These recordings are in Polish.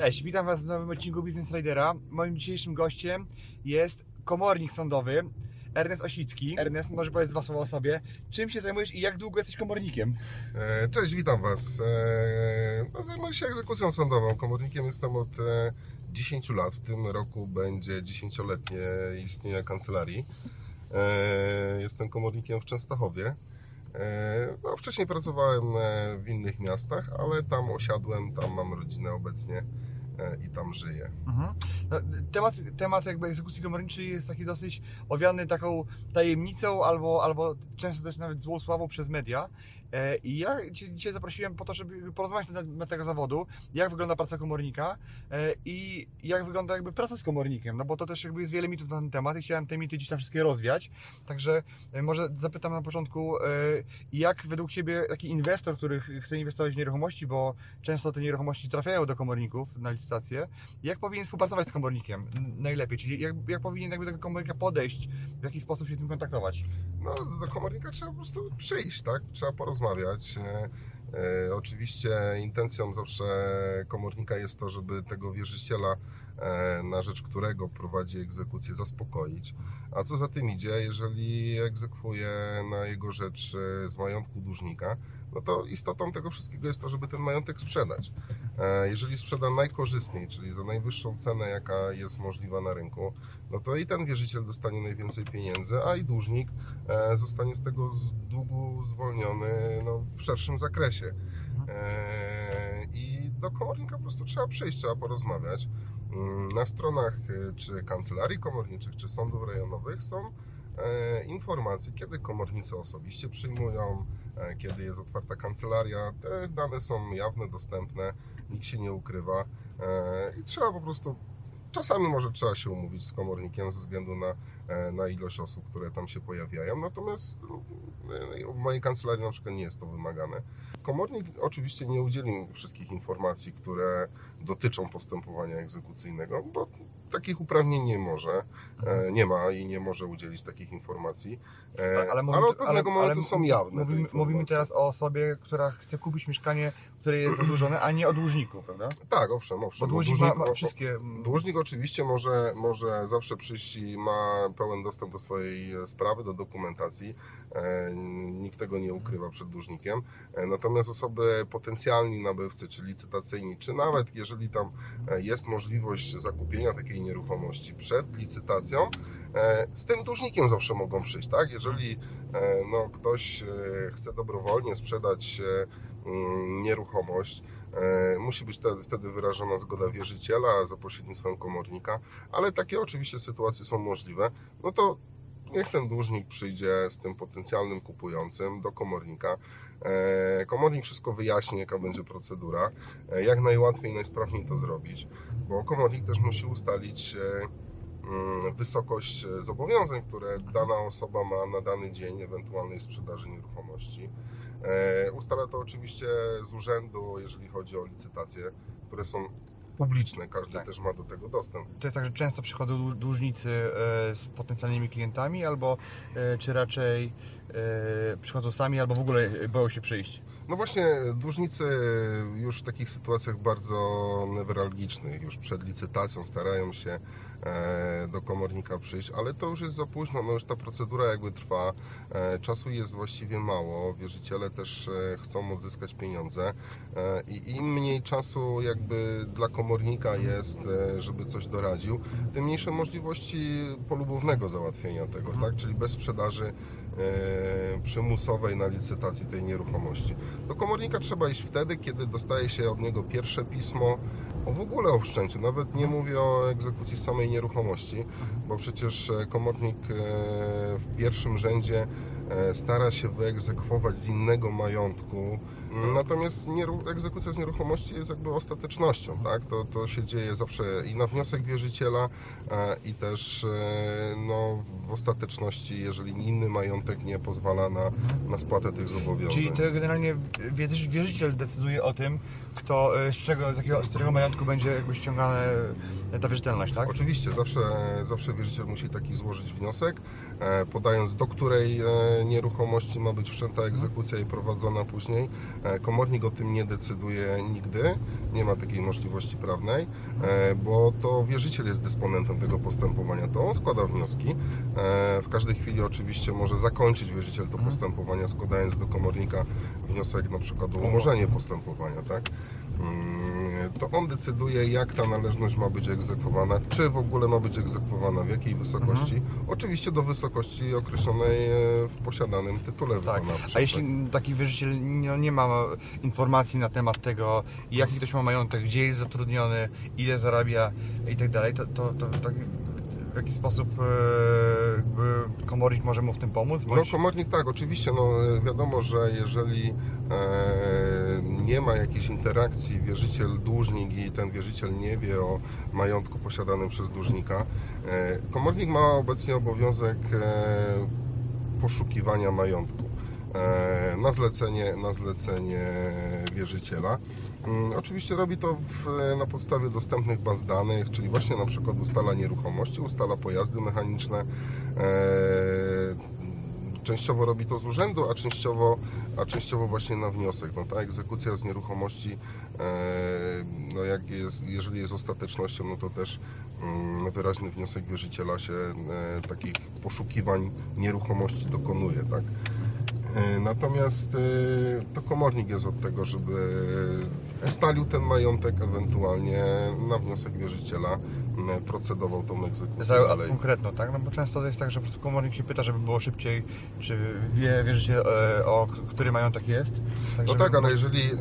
Cześć, witam Was w nowym odcinku Business Ridera. Moim dzisiejszym gościem jest komornik sądowy Ernest Osicki. Ernest, może powiedz dwa słowa o sobie. Czym się zajmujesz i jak długo jesteś komornikiem? E, Cześć, witam Was. E, No, zajmuję się egzekucją sądową. Komornikiem jestem od e, 10 lat. W tym roku będzie 10-letnie istnienia kancelarii. E, Jestem komornikiem w Częstochowie. E, No, wcześniej pracowałem e, w innych miastach, ale tam osiadłem, tam mam rodzinę obecnie e, i tam żyję. Mhm. No, temat, temat jakby egzekucji komorniczej jest taki dosyć owiany taką tajemnicą albo, albo często też nawet złą sławą przez media. E, I ja Cię dzisiaj zaprosiłem po to, żeby porozmawiać na temat tego zawodu, jak wygląda praca komornika e, i jak wygląda jakby praca z komornikiem, no bo to też jakby jest wiele mitów na ten temat i chciałem te mity gdzieś tam wszystkie rozwiać. Także e, może zapytam na początku, jak według Ciebie taki inwestor, który ch- chce inwestować w nieruchomości, bo często te nieruchomości trafiają do komorników na licytację, jak powinien współpracować z komornikiem najlepiej? Czyli jak, jak powinien jakby do komornika podejść, w jaki sposób się z tym kontaktować? No, do komornika trzeba po prostu przyjść, tak? Trzeba porozmawiać. E, e, oczywiście intencją zawsze komornika jest to, żeby tego wierzyciela, e, na rzecz którego prowadzi egzekucję, zaspokoić. A co za tym idzie, jeżeli egzekwuje na jego rzecz e, z majątku dłużnika, no to istotą tego wszystkiego jest to, żeby ten majątek sprzedać. E, Jeżeli sprzeda najkorzystniej, czyli za najwyższą cenę, jaka jest możliwa na rynku, no to i ten wierzyciel dostanie najwięcej pieniędzy, a i dłużnik e, zostanie z tego z długu zwolniony no, w szerszym zakresie. E, I do komornika po prostu trzeba przyjść, trzeba porozmawiać. Mm, Na stronach czy kancelarii komorniczych, czy sądów rejonowych są informacje, kiedy komornicy osobiście przyjmują, kiedy jest otwarta kancelaria. Te dane są jawne, dostępne, nikt się nie ukrywa e, i trzeba po prostu Czasami może trzeba się umówić z komornikiem ze względu na, e, na ilość osób, które tam się pojawiają. Natomiast e, w mojej kancelarii na przykład nie jest to wymagane. Komornik oczywiście nie udzieli wszystkich informacji, które dotyczą postępowania egzekucyjnego, bo takich uprawnień nie może, e, nie ma i nie może udzielić takich informacji. E, Ale, mówimy- od pewnego momentu są jawne. te Mówimy, informacje. mówimy teraz o osobie, która chce kupić mieszkanie, które jest zadłużone, a nie o dłużniku, prawda? Tak, owszem, Bo owszem. dłużnik ma, ma wszystkie... Dłużnik oczywiście może, może zawsze przyjść i ma pełen dostęp do swojej e, sprawy, do dokumentacji. Nikt tego nie ukrywa przed dłużnikiem. Natomiast osoby potencjalni nabywcy, czy licytacyjni, czy nawet jeżeli tam jest możliwość zakupienia takiej nieruchomości przed licytacją, e, z tym dłużnikiem zawsze mogą przyjść, tak? Jeżeli e, no, ktoś e, chce dobrowolnie sprzedać mm, nieruchomość, Musi być wtedy wyrażona zgoda wierzyciela za pośrednictwem komornika, ale takie oczywiście sytuacje są możliwe. No to niech ten dłużnik przyjdzie z tym potencjalnym kupującym do komornika. E, Komornik wszystko wyjaśni, jaka będzie procedura, e, jak najłatwiej najsprawniej to zrobić, bo komornik też musi ustalić e, mm, wysokość zobowiązań, które dana osoba ma na dany dzień ewentualnej sprzedaży nieruchomości. Ustala to oczywiście z urzędu, jeżeli chodzi o licytacje, które są publiczne, każdy Tak. też ma do tego dostęp. To jest tak, że często przychodzą dłu- dłużnicy e, z potencjalnymi klientami, albo e, czy raczej e, przychodzą sami, albo w ogóle boją się przyjść. No właśnie, dłużnicy już w takich sytuacjach bardzo newralgicznych, już przed licytacją starają się e, do komornika przyjść, ale to już jest za późno, no już ta procedura jakby trwa, e, czasu jest właściwie mało, wierzyciele też e, chcą odzyskać pieniądze. I im mniej czasu jakby dla komornika jest, żeby coś doradził, tym mniejsze możliwości polubownego załatwienia tego, tak? czyli bez sprzedaży przymusowej na licytacji tej nieruchomości. Do komornika trzeba iść wtedy, kiedy dostaje się od niego pierwsze pismo o w ogóle o wszczęciu. Nawet nie mówię o egzekucji samej nieruchomości, bo przecież e, komornik e, w pierwszym rzędzie e, stara się wyegzekwować z innego majątku Natomiast egzekucja z nieruchomości jest jakby ostatecznością, tak? To, to się dzieje zawsze i na wniosek wierzyciela e, i też e, no, w ostateczności, jeżeli inny majątek nie pozwala na, na spłatę tych zobowiązań. Czyli to generalnie wierzyciel decyduje o tym, kto, e, z czego, z, jakiego, z którego majątku będzie jakby ściągana ta wierzytelność, tak? Oczywiście, zawsze, zawsze wierzyciel musi taki złożyć wniosek, podając do której nieruchomości ma być wszczęta egzekucja i prowadzona później. E, Komornik o tym nie decyduje nigdy, nie ma takiej możliwości prawnej, e, bo to wierzyciel jest dysponentem tego postępowania, to on składa wnioski. E, W każdej chwili oczywiście może zakończyć wierzyciel to postępowanie, składając do komornika wniosek na przykład o umorzenie postępowania, tak? Mm, to on decyduje, jak ta należność ma być egzekwowana, czy w ogóle ma być egzekwowana, w jakiej wysokości. Oczywiście do wysokości określonej e, w posiadanym tytule Tak. A jeśli taki wierzyciel nie, nie ma informacji na temat tego, jaki ktoś ma majątek, gdzie jest zatrudniony, ile zarabia i tak dalej, to, to, to, to w jaki sposób e, komornik może mu w tym pomóc? No komornik tak, oczywiście, no wiadomo, że jeżeli e, nie ma jakiejś interakcji wierzyciel-dłużnik i ten wierzyciel nie wie o majątku posiadanym przez dłużnika, e, komornik ma obecnie obowiązek e, poszukiwania majątku e, na zlecenie, na zlecenie wierzyciela. Mm, Oczywiście robi to w, na podstawie dostępnych baz danych, czyli właśnie na przykład ustala nieruchomości, ustala pojazdy mechaniczne. E, Częściowo robi to z urzędu, a częściowo, a częściowo właśnie na wniosek. No, ta egzekucja z nieruchomości, e, no jak jest, jeżeli jest ostatecznością, no to też mm, wyraźny wniosek wierzyciela się e, takich poszukiwań nieruchomości dokonuje. Tak? E, Natomiast e, to komornik jest od tego, żeby ustalił ten majątek, ewentualnie na wniosek wierzyciela procedował tą egzekucję Za dalej. konkretną, tak? No bo często to jest tak, że po prostu komornik się pyta, żeby było szybciej, czy wie wierzyciel e, o który majątek jest. No żeby tak, ale jeżeli e,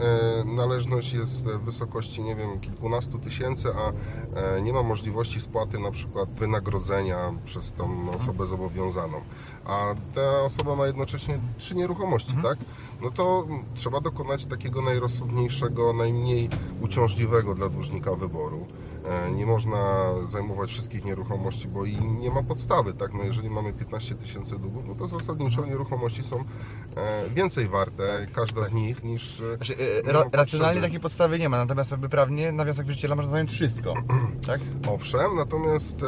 należność jest w wysokości, nie wiem, kilkunastu tysięcy, a e, nie ma możliwości spłaty na przykład wynagrodzenia przez tą osobę zobowiązaną, a ta osoba ma jednocześnie trzy nieruchomości, tak? No to trzeba dokonać takiego najrozsądniejszego, najmniej uciążliwego dla dłużnika wyboru. E, Nie można zajmować wszystkich nieruchomości, bo i nie ma podstawy, tak? No jeżeli mamy 15 tysięcy długów, no to zasadniczo nieruchomości są e, więcej warte, każda z nich, niż... e, Znaczy, ra, racjonalnie takiej podstawy nie ma, natomiast jakby prawnie na wniosek wierzyciela można zająć wszystko, tak? Owszem, natomiast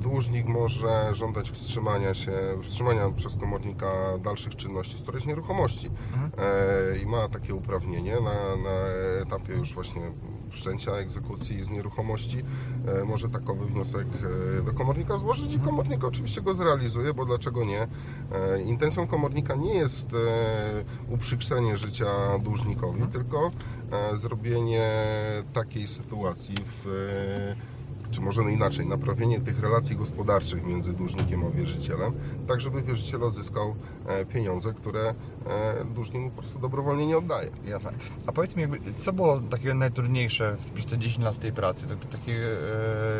dłużnik może żądać wstrzymania się, wstrzymania przez komornika dalszych czynności z którejś nieruchomości e, i ma takie uprawnienie na, na etapie już właśnie wszczęcia egzekucji z nieruchomości. E, może takowy wniosek e, do komornika złożyć i komornik oczywiście go zrealizuje, bo dlaczego nie? E, intencją komornika nie jest uprzykrzenie życia dłużnikowi, tylko e, zrobienie takiej sytuacji w czy może inaczej, naprawienie tych relacji gospodarczych między dłużnikiem a wierzycielem, tak żeby wierzyciel odzyskał e, pieniądze, które e, dłużnik mu po prostu dobrowolnie nie oddaje. Jasne. A powiedz mi, jakby, co było takiego najtrudniejsze przez te 10 lat tej pracy? To, to takie,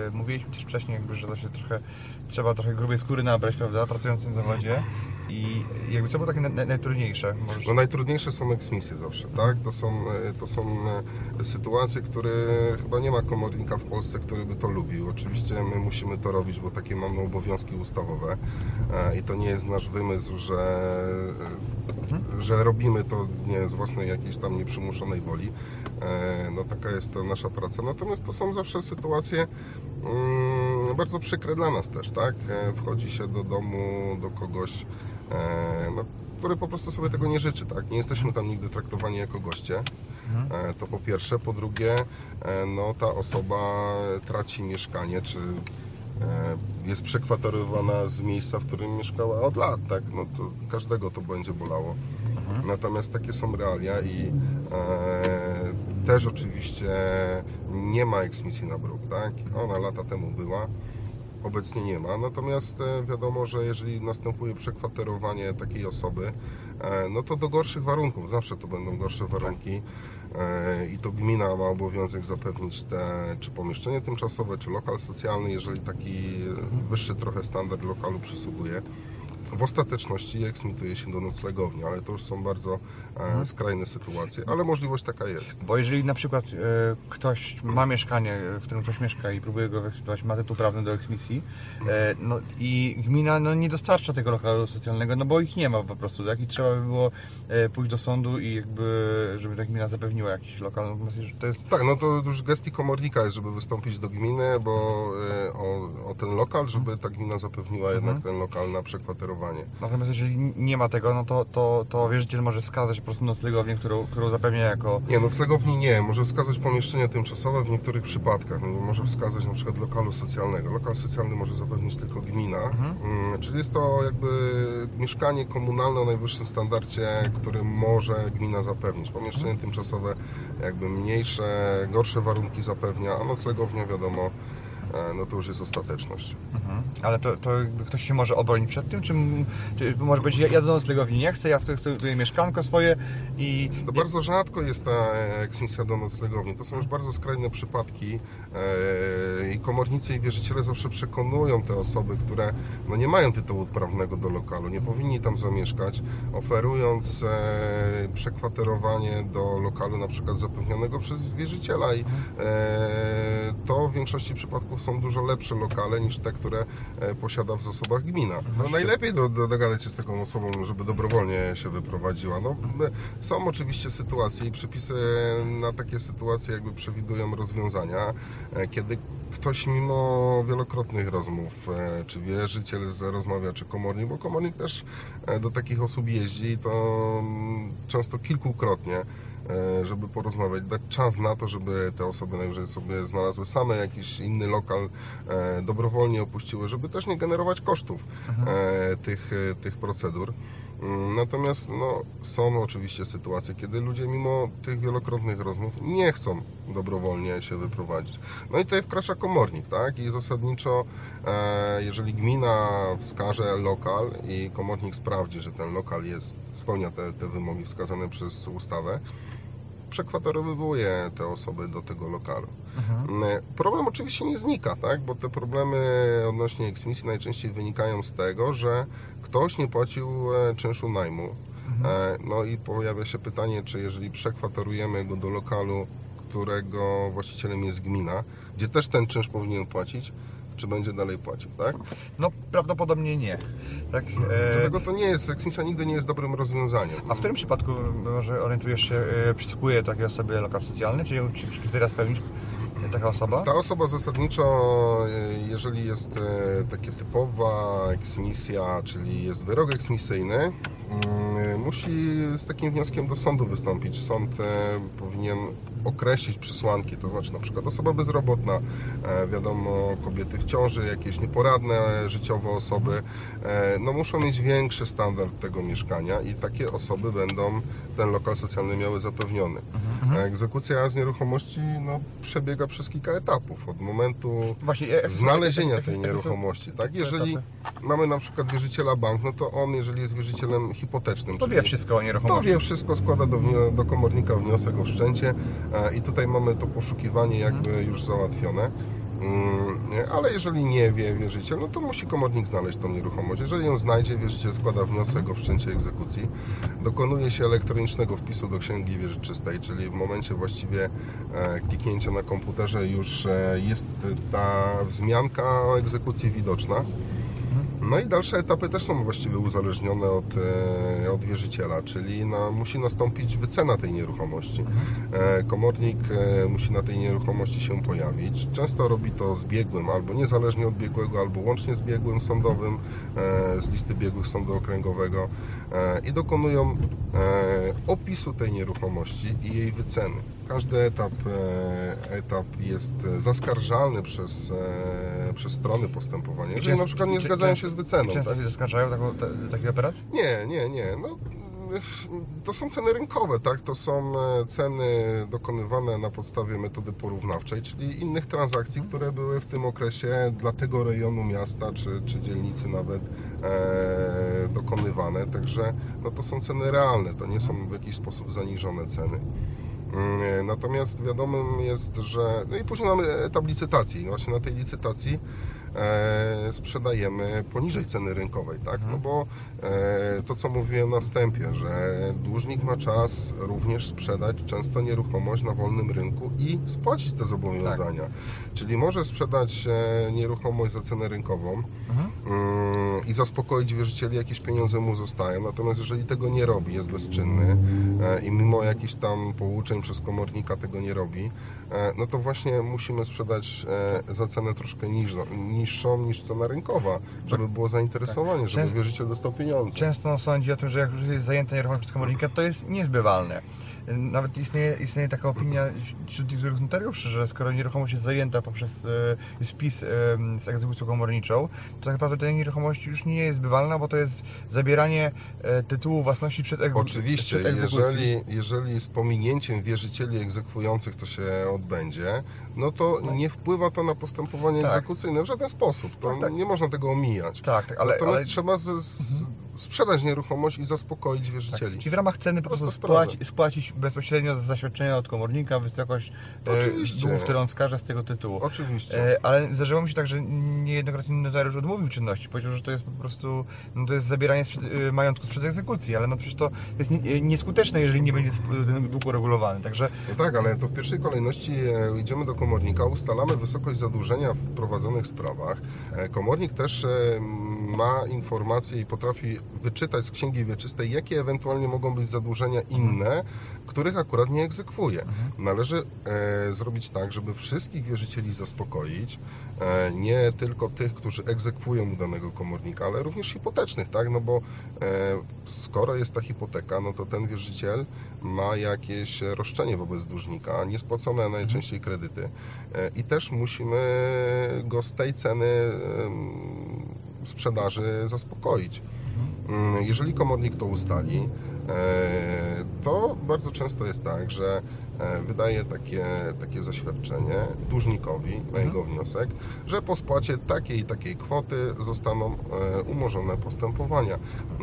e, mówiliśmy też wcześniej, jakby, że to się trochę, trzeba trochę grubej skóry nabrać, prawda, pracując w tym zawodzie. I jakby co było takie naj, naj, najtrudniejsze? Możesz... No najtrudniejsze są eksmisje zawsze, tak? To są, e, to są e, sytuacje, które chyba nie ma komornika w Polsce, który by to lubił. Oczywiście my musimy to robić, bo takie mamy obowiązki ustawowe e, i to nie jest nasz wymysł, że, że robimy to nie z własnej jakiejś tam nieprzymuszonej woli. No taka jest to nasza praca. Natomiast to są zawsze sytuacje mm, bardzo przykre dla nas też, tak? Wchodzi się do domu, do kogoś, no, który po prostu sobie tego nie życzy, tak? Nie jesteśmy tam nigdy traktowani jako goście. E, To po pierwsze. Po drugie, e, no, ta osoba traci mieszkanie, czy e, jest przekwaterowana z miejsca, w którym mieszkała od lat, tak? No to każdego to będzie bolało. Natomiast takie są realia i e, też oczywiście nie ma eksmisji na bruk, tak? Ona lata temu była, obecnie nie ma. Natomiast e, wiadomo, że jeżeli następuje przekwaterowanie takiej osoby, e, no to do gorszych warunków, zawsze to będą gorsze warunki e, i to gmina ma obowiązek zapewnić te, czy pomieszczenie tymczasowe, czy lokal socjalny, jeżeli taki wyższy trochę standard lokalu przysługuje. W ostateczności eksmituje się do noclegowni, ale to już są bardzo e, skrajne sytuacje, ale możliwość taka jest. Bo jeżeli na przykład e, ktoś ma mieszkanie, w którym ktoś mieszka i próbuje go wyeksmitować, ma tytuł prawny do eksmisji e, no, i gmina no, nie dostarcza tego lokalu socjalnego, no bo ich nie ma po prostu, tak? I trzeba by było e, pójść do sądu i jakby, żeby ta gmina zapewniła jakiś lokal. Natomiast to jest Tak, no to już gestii komornika jest, żeby wystąpić do gminy, bo e, o, o ten lokal, żeby ta gmina zapewniła jednak ten lokal na przekwaterowanie. Natomiast jeżeli nie ma tego, no to, to, to wierzyciel może wskazać po prostu noclegownię, którą, którą zapewnia jako... Nie, noclegowni nie. Może wskazać pomieszczenie tymczasowe w niektórych przypadkach. No, może wskazać na przykład lokalu socjalnego. Lokal socjalny może zapewnić tylko gmina. Mm, Czyli jest to jakby mieszkanie komunalne o najwyższym standardzie, który może gmina zapewnić. Pomieszczenie tymczasowe jakby mniejsze, gorsze warunki zapewnia, a noclegownia wiadomo, no to już jest ostateczność. Mhm. Ale to, to ktoś się może obronić przed tym, czy, czy może być, ja, ja do noclegowni nie chcę, ja chcę, chcę tutaj mieszkanko swoje i... To bardzo rzadko jest ta eksmisja do noclegowni. To są już bardzo skrajne przypadki e, i komornicy i wierzyciele zawsze przekonują te osoby, które no nie mają tytułu prawnego do lokalu, nie powinni tam zamieszkać, oferując e, przekwaterowanie do lokalu na przykład zapewnionego przez wierzyciela i e, to w większości przypadków są dużo lepsze lokale niż te, które e, posiada w zasobach gmina. No, najlepiej do, do, dogadać się z taką osobą, żeby dobrowolnie się wyprowadziła. No, my- są oczywiście sytuacje i przepisy na takie sytuacje jakby przewidują rozwiązania, e, kiedy ktoś mimo wielokrotnych rozmów, e, czy wierzyciel rozmawia, czy komornik, bo komornik też e, do takich osób jeździ i to mm, często kilkukrotnie e, żeby porozmawiać, dać czas na to, żeby te osoby najwyżej sobie znalazły same jakiś inny lokal, e, dobrowolnie opuściły, żeby też nie generować kosztów e, tych, e, tych procedur. Mm, Natomiast no, są oczywiście sytuacje, kiedy ludzie mimo tych wielokrotnych rozmów nie chcą dobrowolnie się wyprowadzić. No i tutaj wkracza komornik, tak? I zasadniczo, e, jeżeli gmina wskaże lokal i komornik sprawdzi, że ten lokal jest, spełnia te, te wymogi wskazane przez ustawę, przekwaterowywuje te osoby do tego lokalu. Mm, Problem oczywiście nie znika, tak? bo te problemy odnośnie eksmisji najczęściej wynikają z tego, że ktoś nie płacił e, czynszu najmu. E, No i pojawia się pytanie, czy jeżeli przekwaterujemy go do lokalu, którego właścicielem jest gmina, gdzie też ten czynsz powinien płacić, czy będzie dalej płacił, tak? No prawdopodobnie nie. Tak? E, Dlatego to nie jest, eksmisja nigdy nie jest dobrym rozwiązaniem. a w którym przypadku może orientujesz się, e, przysługuje takiej osobie lokal socjalny, czy czy jakieś kryteria spełnić e, taka osoba? Ta osoba zasadniczo, e, jeżeli jest takie typowa eksmisja, czyli jest wyrok eksmisyjny, mm, musi z takim wnioskiem do sądu wystąpić. Sąd powinien określić przesłanki, to znaczy na przykład osoba bezrobotna, e, wiadomo kobiety w ciąży, jakieś nieporadne życiowo osoby, e, no muszą mieć większy standard tego mieszkania i takie osoby będą ten lokal socjalny miały zapewniony. Egzekucja z nieruchomości no, przebiega przez kilka etapów. Od momentu Właśnie, e, znalezienia tej nieruchomości. Tak? Jeżeli mamy na przykład wierzyciela bank, no to on, jeżeli jest wierzycielem hipotecznym, To wie wszystko o to nieruchomości. wie wszystko, składa do, do komornika wniosek o wszczęcie e, i tutaj mamy to poszukiwanie jakby już załatwione. Mm, Ale jeżeli nie wie wierzyciel, no to musi komornik znaleźć tą nieruchomość. Jeżeli ją znajdzie, wierzyciel składa wniosek o wszczęcie egzekucji. Dokonuje się elektronicznego wpisu do księgi wierzyczystej, czyli w momencie właściwie e, kliknięcia na komputerze już e, jest ta wzmianka o egzekucji widoczna. No i dalsze etapy też są właściwie uzależnione od, e, od wierzyciela, czyli no, musi nastąpić wycena tej nieruchomości. E, Komornik e, musi na tej nieruchomości się pojawić. Często robi to z biegłym, albo niezależnie od biegłego, albo łącznie z biegłym sądowym z listy biegłych sądu okręgowego i dokonują opisu tej nieruchomości i jej wyceny. Każdy etap, e, etap jest zaskarżalny przez, e, przez strony postępowania. Jeżeli na przykład nie czy- zgadzają się z wyceną. I często tak? zaskarżają taką, ta, taki operat? Nie, nie, nie. No, to są ceny rynkowe, tak? To są e, ceny dokonywane na podstawie metody porównawczej, czyli innych transakcji, które były w tym okresie dla tego rejonu miasta czy, czy dzielnicy nawet e, dokonywane. Także no, to są ceny realne, to nie są w jakiś sposób zaniżone ceny. Mm, Natomiast wiadomym jest, że. No i później mamy etap licytacji. Właśnie na tej licytacji e, sprzedajemy poniżej ceny rynkowej, tak? No bo e, to, co mówiłem na wstępie, że dłużnik ma czas również sprzedać często nieruchomość na wolnym rynku i spłacić te zobowiązania. Czyli może sprzedać e, nieruchomość za cenę rynkową mm, i zaspokoić wierzycieli, jakieś pieniądze mu zostają. Natomiast jeżeli tego nie robi, jest bezczynny i mimo jakichś tam pouczeń przez komornika tego nie robi, no to właśnie musimy sprzedać e, za cenę troszkę niższą, niższą niż cena rynkowa, żeby było zainteresowanie, żeby Często- wierzyciel dostał pieniądze. Często on sądzi o tym, że jak już jest zajęta nieruchomość przez komornika, to jest niezbywalne. Nawet istnieje, istnieje taka opinia wśród niektórych notariuszy, że skoro nieruchomość jest zajęta poprzez e, spis e, z egzekucją komorniczą, to tak naprawdę ta nieruchomość już nie jest zbywalna, bo to jest zabieranie e, tytułu własności przed, egzekucją. Oczywiście, przed egzekucją. jeżeli, jeżeli z pominięciem wierzycieli egzekwujących to się odbędzie, no to nie wpływa to na postępowanie Tak. egzekucyjne w żaden sposób. To Tak, tak. nie można tego omijać. Tak, tak, ale, Natomiast ale trzeba z, z, sprzedać nieruchomość i zaspokoić tak, wierzycieli. czyli w ramach ceny po prostu spłaci, spłacić bezpośrednio z zaświadczenia od komornika wysokość e, Oczywiście. długów, które on wskaże z tego tytułu. Oczywiście. E, Ale zdarzyło mi się tak, że niejednokrotnie notariusz odmówił czynności. Powiedział, że to jest po prostu no to jest zabieranie sprzed, e, majątku sprzed egzekucji, ale no przecież to jest nie, nieskuteczne, jeżeli nie będzie ten dług uregulowany. Także No tak, ale to w pierwszej kolejności idziemy do komornika, ustalamy wysokość zadłużenia w prowadzonych sprawach. Komornik też ma informacje i potrafi wyczytać z księgi wieczystej, jakie ewentualnie mogą być zadłużenia inne, których akurat nie egzekwuje. Należy e, zrobić tak, żeby wszystkich wierzycieli zaspokoić, e, nie tylko tych, którzy egzekwują u danego komornika, ale również hipotecznych, tak? No bo e, skoro jest ta hipoteka, no to ten wierzyciel ma jakieś roszczenie wobec dłużnika, niespłacone najczęściej kredyty e, i też musimy go z tej ceny sprzedaży zaspokoić. Mm, Jeżeli komornik to ustali, e, to bardzo często jest tak, że wydaje takie, takie zaświadczenie dłużnikowi na jego wniosek, że po spłacie takiej i takiej kwoty zostaną e, umorzone postępowania,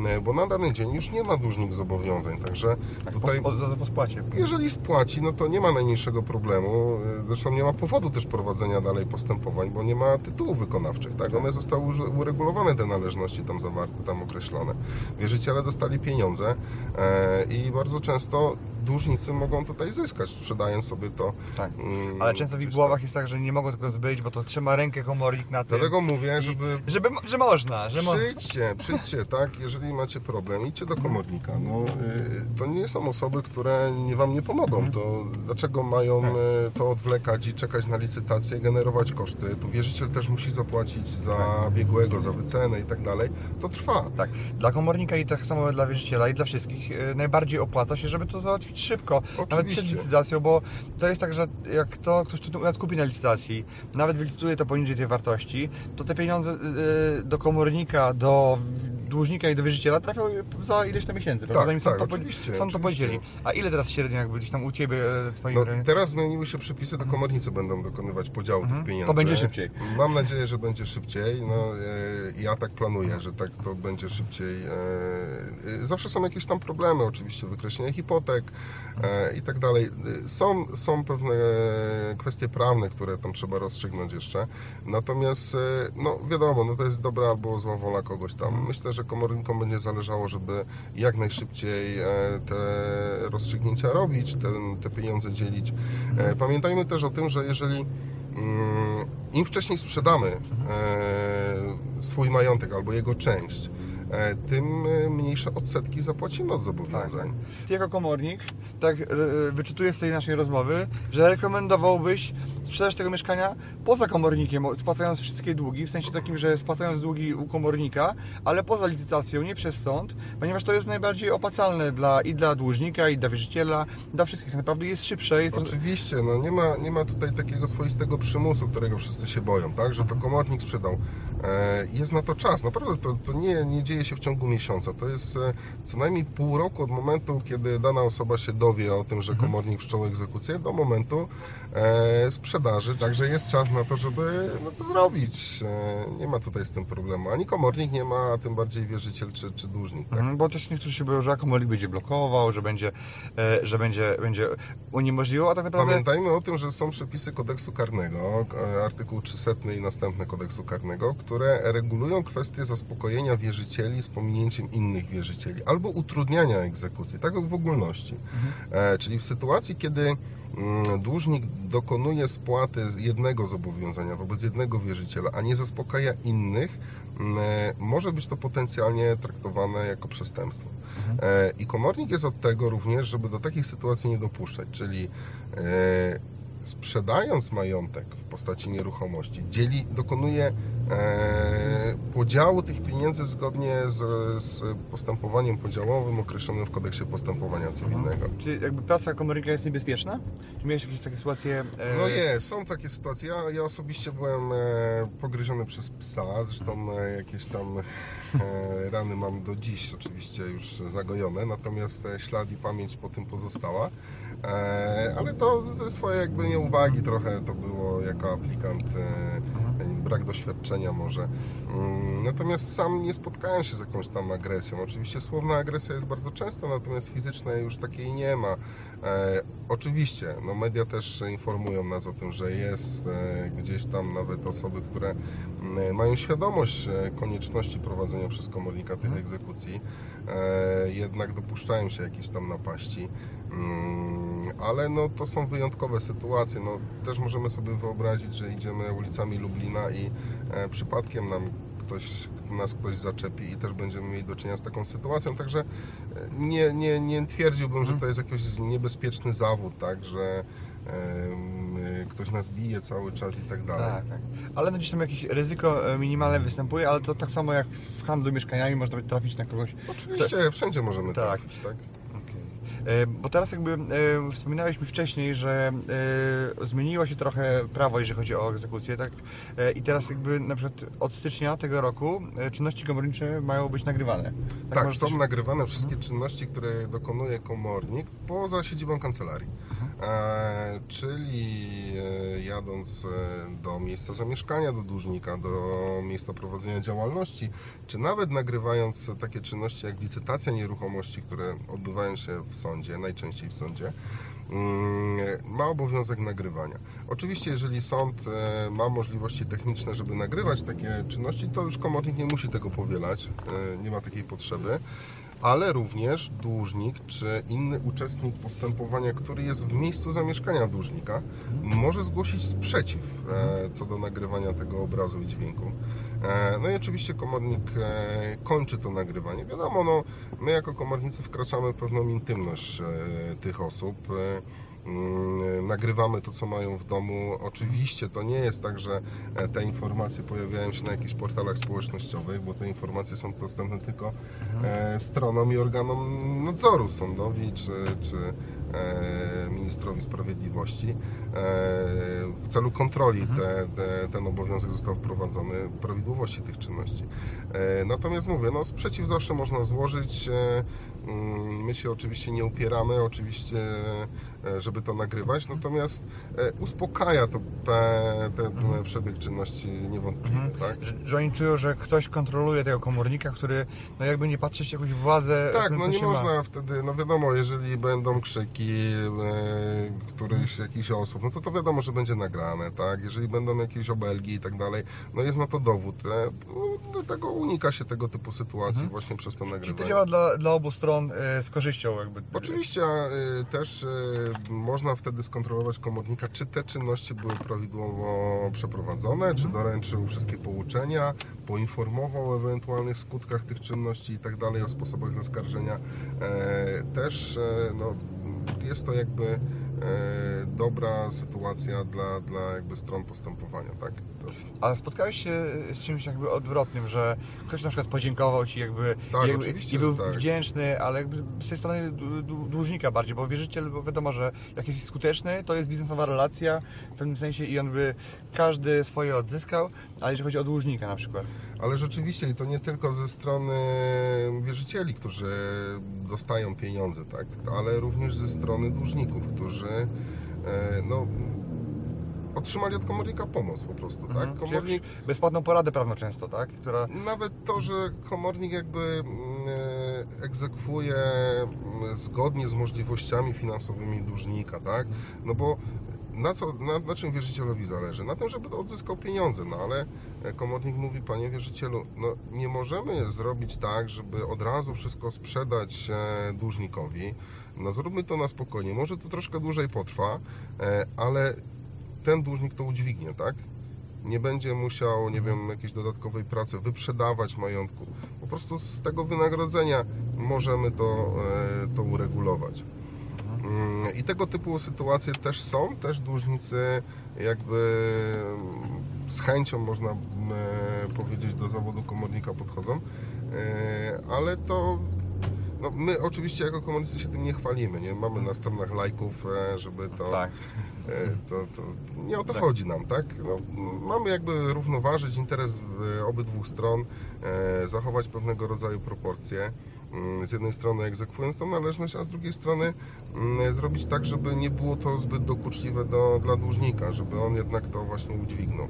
E, bo na dany dzień już nie ma dłużnik zobowiązań, także tak, tutaj po, po, po spłacie. jeżeli spłaci, no to nie ma najmniejszego problemu. Zresztą nie ma powodu też prowadzenia dalej postępowań, bo nie ma tytułów wykonawczych. Tak? One zostały uregulowane, te należności tam zawarte, tam określone. Wierzyciele dostali pieniądze e, i bardzo często dłużnicy mogą tutaj zyskać, sprzedając sobie to. Tak. mm, Ale często w ich głowach jest tak, że nie mogą tego zbyć, bo to trzyma rękę komornik na tym. Dlatego mówię, I- żeby Żeby, że można, że mo- Przyjdźcie, przyjdźcie, tak? Jeżeli macie problem, idźcie do komornika. No, y, to nie są osoby, które nie wam nie pomogą. To dlaczego mają Tak. y, to odwlekać i czekać na licytację, generować koszty? Tu wierzyciel też musi zapłacić za biegłego, za wycenę i tak dalej. To trwa. Tak, dla komornika i tak samo dla wierzyciela i dla wszystkich e, najbardziej opłaca się, żeby to załatwić szybko, nawet przed Oczywiście. licytacją, bo to jest tak, że jak to ktoś tu kupi na licytacji, nawet wylicytuje to poniżej tej wartości, to te pieniądze e, do komornika, do dłużnika i do wierzyciela trafią za ileś tam miesięcy, prawda? Tak, Zanim tak, to, oczywiście, sąd to podzieli. A ile teraz średnio jakby gdzieś tam u Ciebie, e, Twoim No, teraz zmieniły się przepisy, to komornicy będą dokonywać podziału tych pieniędzy. Mhm. To będzie szybciej. Mam nadzieję, że będzie szybciej. No, e, ja tak planuję, że tak to będzie szybciej. E, e, zawsze są jakieś tam problemy, oczywiście, wykreślenie hipotek e, i tak dalej. E, Są, są pewne kwestie prawne, które tam trzeba rozstrzygnąć jeszcze. Natomiast, no wiadomo, no to jest dobra albo zła wola kogoś tam. Myślę, że komornikom będzie zależało, żeby jak najszybciej e, te rozstrzygnięcia robić, te, te pieniądze dzielić. E, Pamiętajmy też o tym, że jeżeli mm, im wcześniej sprzedamy e, swój majątek albo jego część, tym e, mniejsze odsetki zapłacimy od zobowiązań. Ty jako komornik, tak e, wyczytuję z tej naszej rozmowy, że rekomendowałbyś sprzedaż tego mieszkania poza komornikiem, spłacając wszystkie długi, w sensie takim, że spłacając długi u komornika, ale poza licytacją, nie przez sąd, ponieważ to jest najbardziej opłacalne dla, i dla dłużnika, i dla wierzyciela, dla wszystkich. Naprawdę jest szybsze, jest... Oczywiście, no nie ma, nie ma tutaj takiego swoistego przymusu, którego wszyscy się boją, tak? Że to komornik sprzedał. E, jest na to czas. Naprawdę to, to nie, nie dzieje dzieje się w ciągu miesiąca. To jest e, co najmniej pół roku od momentu, kiedy dana osoba się dowie o tym, że Mhm. komornik wszczął egzekucję, do momentu e, sprzedaży. Także jest czas na to, żeby no, to zrobić. E, nie ma tutaj z tym problemu. Ani komornik nie ma, a tym bardziej wierzyciel czy, czy dłużnik. Tak? Mhm, Bo też niektórzy się boją, że komornik będzie blokował, że będzie, e, że będzie, będzie uniemożliwiał, a tak naprawdę... Pamiętajmy o tym, że są przepisy kodeksu karnego, artykuł 300 i następne kodeksu karnego, które regulują kwestie zaspokojenia wierzycieli z pominięciem innych wierzycieli albo utrudniania egzekucji, tak w ogólności. E, czyli w sytuacji, kiedy mm, dłużnik dokonuje spłaty jednego zobowiązania wobec jednego wierzyciela, a nie zaspokaja innych, mm, e, może być to potencjalnie traktowane jako przestępstwo. E, I komornik jest od tego również, żeby do takich sytuacji nie dopuszczać, czyli sprzedając majątek w postaci nieruchomości, dzieli, dokonuje e, podziału tych pieniędzy zgodnie z, z postępowaniem podziałowym określonym w kodeksie postępowania cywilnego. Czy jakby praca komornika jest niebezpieczna? Czy miałeś jakieś takie sytuacje? e, No jest, są takie sytuacje. Ja, ja osobiście byłem e, pogryziony przez psa, zresztą e, jakieś tam e, rany mam do dziś oczywiście już zagojone, natomiast e, ślad i pamięć po tym pozostała. E, ale to ze swojej jakby nieuwagi trochę to było jako aplikant, e, brak doświadczenia może. Mm, Natomiast sam nie spotkałem się z jakąś tam agresją. Oczywiście słowna agresja jest bardzo często, natomiast fizycznej już takiej nie ma. E, oczywiście, no media też informują nas o tym, że jest e, gdzieś tam nawet osoby, które mm, mają świadomość e, konieczności prowadzenia przez komornika tych egzekucji, e, jednak dopuszczają się jakichś tam napaści. Mm, ale no, to są wyjątkowe sytuacje. No, też możemy sobie wyobrazić, że idziemy ulicami Lublina i e, przypadkiem nam ktoś, nas ktoś zaczepi i też będziemy mieli do czynienia z taką sytuacją. Także e, nie, nie, nie twierdziłbym, że to jest jakiś niebezpieczny zawód, tak, że y, ktoś nas bije cały czas i tak dalej. Tak, tak. Ale no gdzieś tam jakieś ryzyko e, minimalne występuje, ale to tak samo jak w handlu mieszkaniami można trafić na kogoś. Oczywiście wszędzie możemy Tak. trafić, tak? E, Bo teraz jakby e, wspominałeś mi wcześniej, że e, zmieniło się trochę prawo, jeżeli chodzi o egzekucję, tak? I teraz jakby na przykład od stycznia tego roku czynności komornicze mają być nagrywane. Tak, może są coś- nagrywane wszystkie czynności, które dokonuje komornik poza siedzibą kancelarii. E, czyli jadąc do miejsca zamieszkania, do dłużnika, do miejsca prowadzenia działalności, czy nawet nagrywając takie czynności jak licytacja nieruchomości, które odbywają się w sądzie, najczęściej w sądzie, mm, ma obowiązek nagrywania. Oczywiście, jeżeli sąd e, ma możliwości techniczne, żeby nagrywać takie czynności, to już komornik nie musi tego powielać, e, nie ma takiej potrzeby ale również dłużnik czy inny uczestnik postępowania, który jest w miejscu zamieszkania dłużnika, może zgłosić sprzeciw e, co do nagrywania tego obrazu i dźwięku. E, No i oczywiście komornik e, kończy to nagrywanie. Wiadomo, no, my jako komornicy wkraczamy w pewną intymność tych osób. Mm, Nagrywamy to, co mają w domu. Oczywiście to nie jest tak, że e, te informacje pojawiają się na jakichś portalach społecznościowych, bo te informacje są dostępne tylko e, stronom i organom nadzoru sądowi czy, czy e, ministrowi sprawiedliwości. W celu kontroli te, te, ten obowiązek został wprowadzony prawidłowości tych czynności. Natomiast mówię, no sprzeciw zawsze można złożyć. Mm, my się oczywiście nie upieramy, oczywiście, żeby to nagrywać, natomiast e, uspokaja to te, te, ten przebieg czynności niewątpliwie, tak? Że, że oni czują, że ktoś kontroluje tego komornika, który no jakby nie patrzeć jakąś władzę. Tak, no nie się ma. można wtedy, no wiadomo, jeżeli będą krzyki e, którychś jakichś osób, no to to wiadomo, że będzie nagrane, tak? Jeżeli będą jakieś obelgi i tak dalej, no jest na to dowód. E, no, dlatego unika się tego typu sytuacji właśnie przez to Czyli nagrywanie. to działa dla, dla obu stron e, z korzyścią jakby. Oczywiście y, też y, można wtedy skontrolować komornika, czy te czynności były prawidłowo przeprowadzone, czy doręczył wszystkie pouczenia, poinformował o ewentualnych skutkach tych czynności i tak dalej, o sposobach zaskarżenia. E, Też e, no, jest to jakby dobra sytuacja dla, dla jakby stron postępowania, tak? To, A spotkałeś się z czymś jakby odwrotnym, że ktoś na przykład podziękował Ci jakby, Tak, jakby i był tak. wdzięczny, ale jakby z tej strony dłu- dłu- dłużnika bardziej, bo wierzyciel, bo wiadomo, że jak jest skuteczny, to jest biznesowa relacja w pewnym sensie i on by każdy swoje odzyskał, ale jeżeli chodzi o dłużnika na przykład. Ale rzeczywiście i to nie tylko ze strony wierzycieli, którzy dostają pieniądze, tak, ale również ze strony dłużników, którzy e, no, otrzymali od komornika pomoc po prostu, tak? Mhm. Czyli Komornik, bezpłatną poradę prawną często, tak? Która nawet to, że komornik jakby mm, egzekwuje mm, zgodnie z możliwościami finansowymi dłużnika, tak? No bo na, co, na, na czym wierzycielowi zależy? Na tym, żeby odzyskał pieniądze, no ale e, komornik mówi, panie wierzycielu, no nie możemy zrobić tak, żeby od razu wszystko sprzedać e, dłużnikowi. No zróbmy to na spokojnie. Może to troszkę dłużej potrwa, e, ale ten dłużnik to udźwignie, tak? Nie będzie musiał, nie wiem, jakiejś dodatkowej pracy wyprzedawać majątku. Po prostu z tego wynagrodzenia możemy to, to uregulować. Mm, I tego typu sytuacje też są, też dłużnicy jakby mm, z chęcią można mm, powiedzieć do zawodu komornika podchodzą, E, ale to no my oczywiście jako komornicy się tym nie chwalimy, nie mamy na stronach lajków, e, żeby to, tak. e, to, to nie o to Tak. chodzi nam, tak? No, mamy jakby równoważyć interes obydwu stron, zachować pewnego rodzaju proporcje. Mm, Z jednej strony egzekwując tą należność, a z drugiej strony mm, zrobić tak, żeby nie było to zbyt dokuczliwe do, dla dłużnika, żeby on jednak to właśnie udźwignął.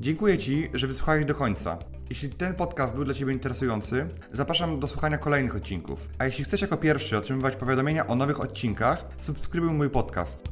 Dziękuję Ci, że wysłuchałeś do końca. Jeśli ten podcast był dla Ciebie interesujący, zapraszam do słuchania kolejnych odcinków. A jeśli chcesz jako pierwszy otrzymywać powiadomienia o nowych odcinkach, subskrybuj mój podcast.